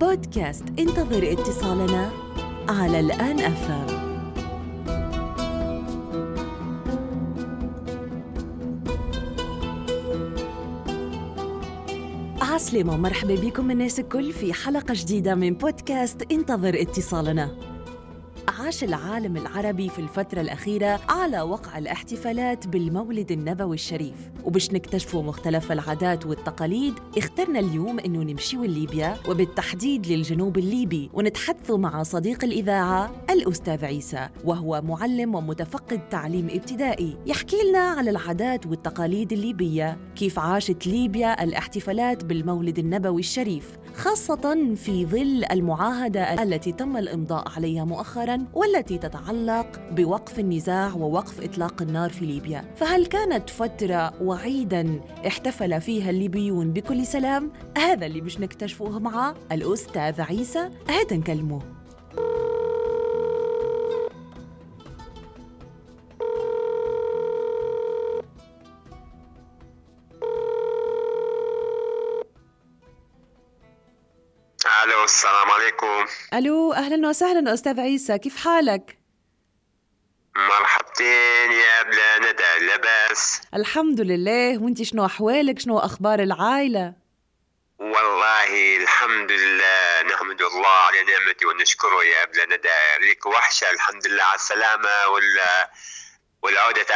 بودكاست انتظر اتصالنا على الآن أفهم. عسلامة ومرحبا بكم الناس الكل في حلقة جديدة من بودكاست انتظر اتصالنا. عاش العالم العربي في الفترة الأخيرة على وقع الاحتفالات بالمولد النبوي الشريف. وباش نكتشفوا مختلف العادات والتقاليد اخترنا اليوم إنه نمشيو لليبيا وبالتحديد للجنوب الليبي ونتحدثوا مع صديق الإذاعة الأستاذ عيسى وهو معلم ومتفقد تعليم ابتدائي. يحكي لنا على العادات والتقاليد الليبية كيف عاشت ليبيا الاحتفالات بالمولد النبوي الشريف خاصة في ظل المعاهدة التي تم الإمضاء عليها مؤخراً. والتي تتعلق بوقف النزاع ووقف إطلاق النار في ليبيا. فهل كانت فترة وعيداً احتفل فيها الليبيون بكل سلام؟ هذا اللي مش نكتشفوه مع الأستاذ عيسى. هذا نكلمه السلام عليكم. ألو أهلا وسهلا أستاذ عيسى كيف حالك؟ مرحبتين يا بلا ندى لاباس الحمد لله. وإنت شنو أحوالك؟ شنو أخبار العائلة؟ والله الحمد لله نحمد الله على نعمته ونشكره يا بلا ندى. لك وحشة الحمد لله على السلامة وال والعودة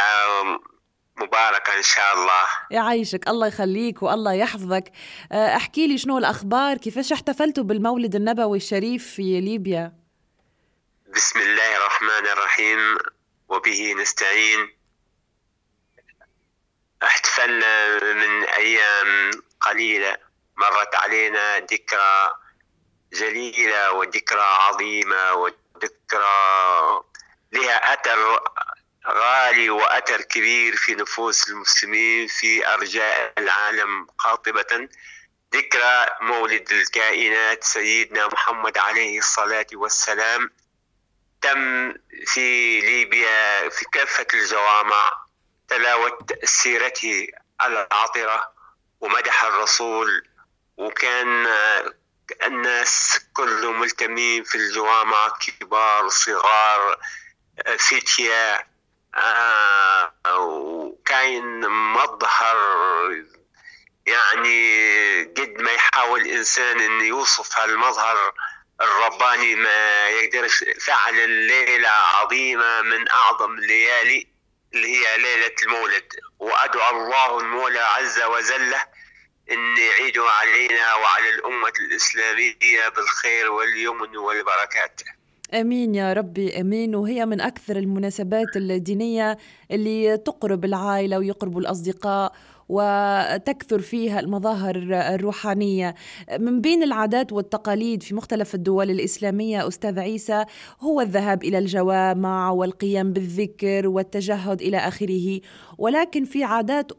مباركة إن شاء الله. يعيشك الله يخليك والله يحفظك. آه، احكي لي شنو الأخبار؟ كيفاش احتفلتوا بالمولد النبوي الشريف في ليبيا؟ بسم الله الرحمن الرحيم. وبه نستعين. احتفلنا من أيام قليلة مرت علينا ذكرى جليلة وذكرى عظيمة وذكرى لها أثر غالي وأثر كبير في نفوس المسلمين في أرجاء العالم قاطبة ذكرى مولد الكائنات سيدنا محمد عليه الصلاة والسلام. تم في ليبيا في كافة الجوامع تلاوة سيرته العطرة ومدح الرسول. وكان الناس كلهم ملتمين في الجوامع كبار صغار فتية. وكاين مظهر يعني قد ما يحاول الإنسان إن يوصف هالمظهر الرباني ما يقدرش فعلا ليله عظيمة من أعظم الليالي اللي هي ليلة المولد. وأدعو الله المولى عز وجل إن يعيدوا علينا وعلى الأمة الإسلامية بالخير واليمن والبركات. آمين يا ربي آمين. وهي من أكثر المناسبات الدينية اللي تقرب العائلة ويقرب الأصدقاء وتكثر فيها المظاهر الروحانية. من بين العادات والتقاليد في مختلف الدول الإسلامية أستاذ عيسى هو الذهاب إلى الجوامع والقيام بالذكر والتجهد إلى آخره. ولكن في عادات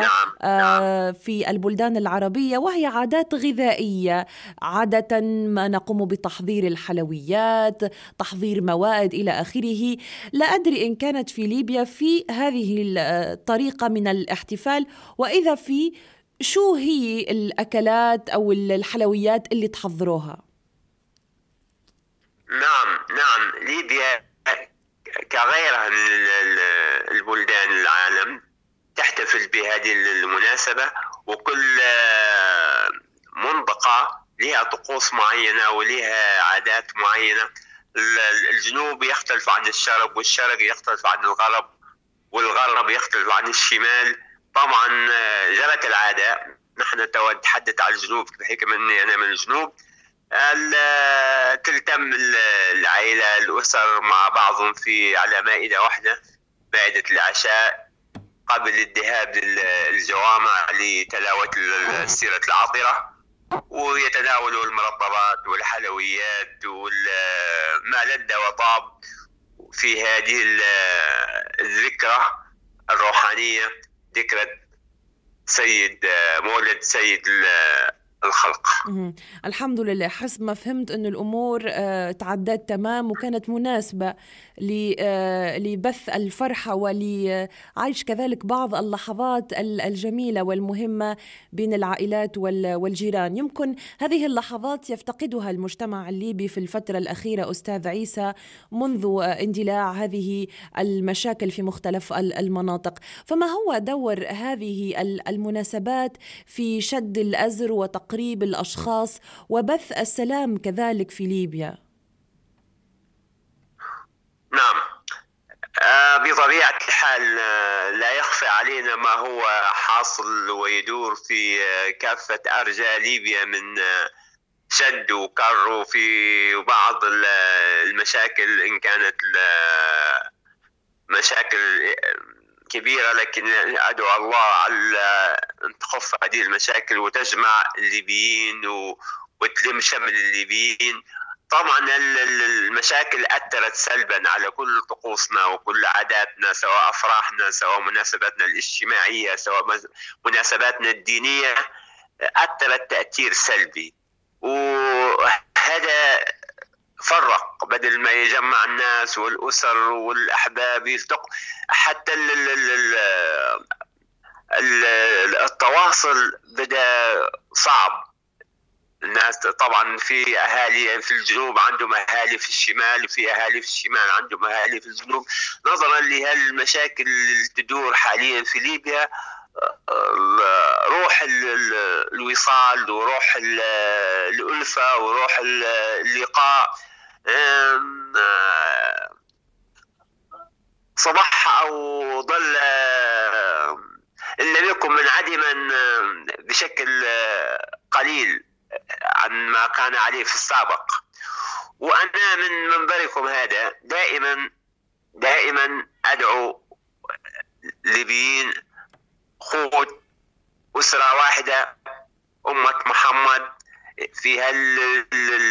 نعم، آه،. في البلدان العربية وهي عادات غذائية عادة ما نقوم بتحضير الحلويات تحضير موائد إلى آخره لا أدري إن كانت في ليبيا في هذه الطريقة من الاحتفال وإذا في شو هي الأكلات أو الحلويات اللي تحضروها نعم نعم ليبيا كغيرها من البلدان العالم تحتفل بهذه المناسبة وكل منطقة لها طقوس معينة ولها عادات معينة. الجنوب يختلف عن الشرق والشرق يختلف عن الغرب والغرب يختلف عن الشمال. طبعا جرت العادة. نحن نتحدث عن الجنوب بحكم إني أنا من الجنوب. تلتم العائلة الأسر مع بعضهم في على مائدة واحدة مائدة العشاء قبل الذهاب للجوامع لتلاوة السيرة العطرة ويتناولوا المرطبات والحلويات وما لذ وطاب في هذه الذكرى الروحانية ذكرى سيد مولد سيد الخلق. الحمد لله. حسب ما فهمت أن الأمور آه، تعدت تمام وكانت مناسبة آه، لبث الفرحة ولعيش كذلك بعض اللحظات الجميلة والمهمة بين العائلات والجيران. يمكن هذه اللحظات يفتقدها المجتمع الليبي في الفترة الأخيرة أستاذ عيسى منذ اندلاع هذه المشاكل في مختلف المناطق. فما هو دور هذه المناسبات في شد الأزر وتقريب الأشخاص وبث السلام كذلك في ليبيا. نعم. آه، بطبيعة الحال آه، لا يخفى علينا ما هو حاصل ويدور في آه، كافة أرجاء ليبيا من شد وكر وفي بعض المشاكل إن كانت مشاكل كبيرة لكن أدعو الله على أن تخف هذه المشاكل وتجمع الليبيين وتلم شمل الليبيين. طبعا المشاكل أثرت سلبا على كل طقوسنا وكل عاداتنا سواء أفراحنا سواء مناسباتنا الاجتماعية سواء مناسباتنا الدينية أثرت تأثير سلبي. وهذا فرق بدل ما يجمع الناس والأسر والأحباب يلتق حتى التواصل بدا صعب. الناس طبعا في أهالي في الجنوب عندهم أهالي في الشمال وفي أهالي في الشمال عندهم أهالي في الجنوب. نظرا لهالمشاكل اللي تدور حاليا في ليبيا روح الوصال وروح الألفة وروح اللقاء صبح أو ظل إن لم يكن منعدما بشكل قليل عن ما كان عليه في السابق. وأنا من منبركم هذا دائما دائما أدعو ليبيين خود أسرة واحدة أمة محمد في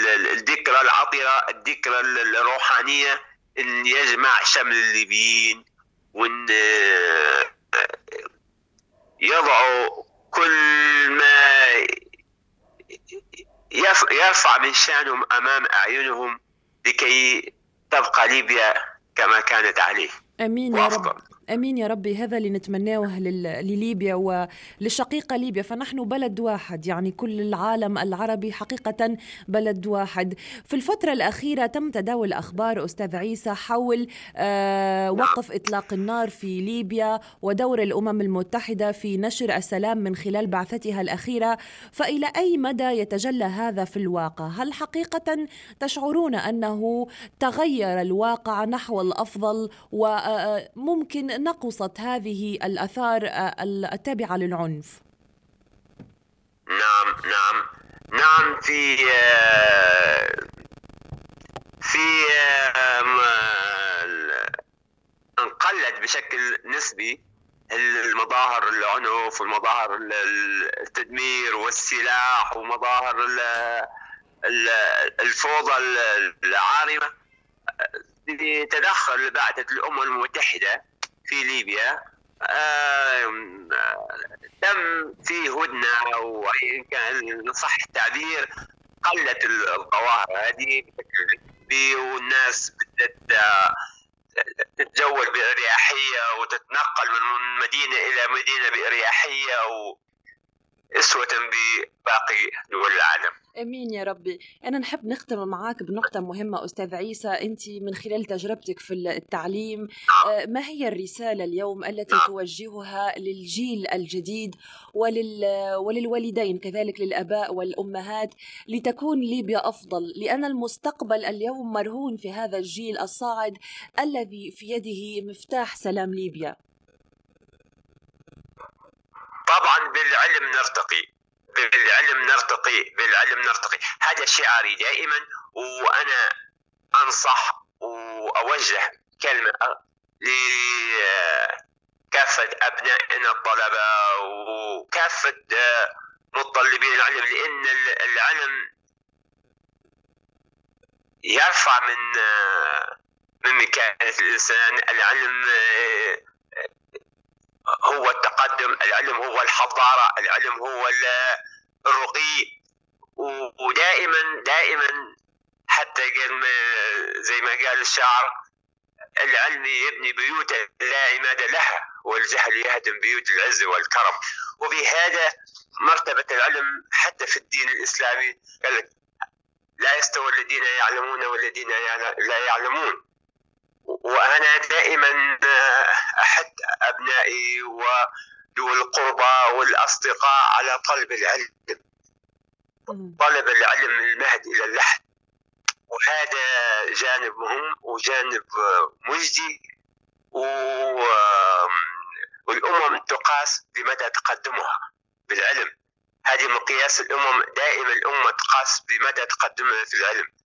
هالذكرى العطرة الذكرى الروحانية أن يجمع شمل الليبيين وأن يضعوا كل ما يرفع من شأنهم أمام أعينهم لكي تبقى ليبيا كما كانت عليه. آمين يا رب. أمين يا ربي هذا اللي نتمناه لليبيا وللشقيقه ليبيا. فنحن بلد واحد يعني كل العالم العربي حقيقة بلد واحد. في الفترة الأخيرة تم تداول أخبار أستاذ عيسى حول آه وقف إطلاق النار في ليبيا ودور الأمم المتحدة في نشر السلام من خلال بعثتها الأخيرة. فإلى أي مدى يتجلى هذا في الواقع؟ هل حقيقة تشعرون أنه تغير الواقع نحو الأفضل؟ وممكن نقصت هذه الآثار آه، التابعة للعنف. نعم نعم. نعم في آه، في انقلت بشكل نسبي المظاهر العنف ومظاهر التدمير والسلاح ومظاهر الفوضى العارمة. بتدخل بعثة الأمم المتحدة في ليبيا تم في هدنة وان كان صح التعبير قلت الظواهر هذه والناس بدات تتجول بأريحية وتتنقل من مدينة إلى مدينة بأريحية واسوه بباقي دول العالم. آمين يا ربي. أنا نحب نختم معاك بنقطة مهمة أستاذ عيسى. أنت من خلال تجربتك في التعليم آه، ما هي الرسالة اليوم التي توجهها للجيل الجديد ولل وللوالدين كذلك للآباء والأمهات لتكون ليبيا أفضل؟ لأن المستقبل اليوم مرهون في هذا الجيل الصاعد الذي في يده مفتاح سلام ليبيا. طبعا بالعلم نرتقي بالعلم نرتقي بالعلم نرتقي. هذا شعاري دائما وأنا أنصح وأوجه كلمة لكافة أبنائنا الطلبة وكافة متطلبين العلم لأن العلم يرفع من من مكانه الإنسان. العلم العلم هو الحضارة العلم هو الرقي. ودائما دائما حتى زي ما قال الشاعر العلم يبني بيوت لا عماد لها والجهل يهدم بيوت العز والكرم. وبهذا مرتبة العلم حتى في الدين الإسلامي قال لا يستوي الذين يعلمون والذين لا يعلمون. وأنا دائما أحد أبنائي وذوي القربى والأصدقاء على طلب العلم. طلب العلم من المهد إلى اللحد. وهذا جانب مهم وجانب مجدي والأمم تقاس بمدى تقدمها بالعلم. هذه مقياس الأمم. دائما الأمة تقاس بمدى تقدمها في العلم.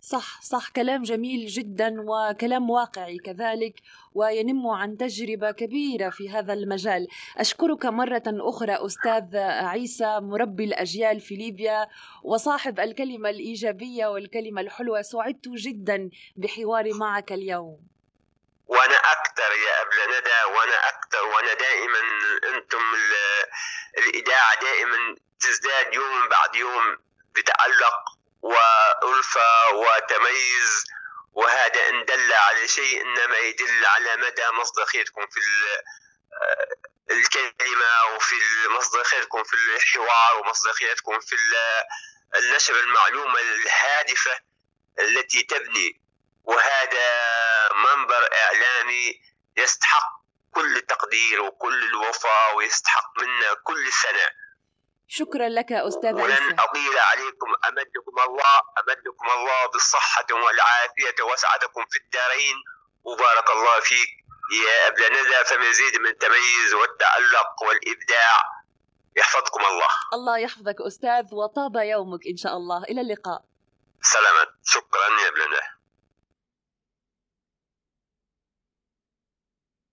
صح صح كلام جميل جدا وكلام واقعي كذلك وينم عن تجربة كبيرة في هذا المجال. أشكرك مرة أخرى أستاذ عيسى مربي الأجيال في ليبيا وصاحب الكلمة الإيجابية والكلمة الحلوة. سعدت جدا بحواري معك اليوم. وأنا أكثر يا ابله ندى وأنا أكثر وأنا دائما أنتم الإذاعة دائما تزداد يوم بعد يوم بتعلق وألفة وتميز وهذا إن دل على شيء إنما يدل على مدى مصداقيتكم في الكلمة وفي مصداقيتكم في الحوار ومصداقيتكم في النشر المعلومة الهادفة التي تبني. وهذا منبر إعلامي يستحق كل تقدير وكل الوفاء ويستحق منا كل سنة شكرا لك أستاذ ولن أطيل عليكم أمدكم الله أمدكم الله بالصحة والعافية وأسعدكم في الدارين. وبارك الله فيك يا أبل ندى فمزيد من التميز والتألق والإبداع. يحفظكم الله. الله يحفظك أستاذ وطاب يومك إن شاء الله. إلى اللقاء. سلامات شكرا يا ندى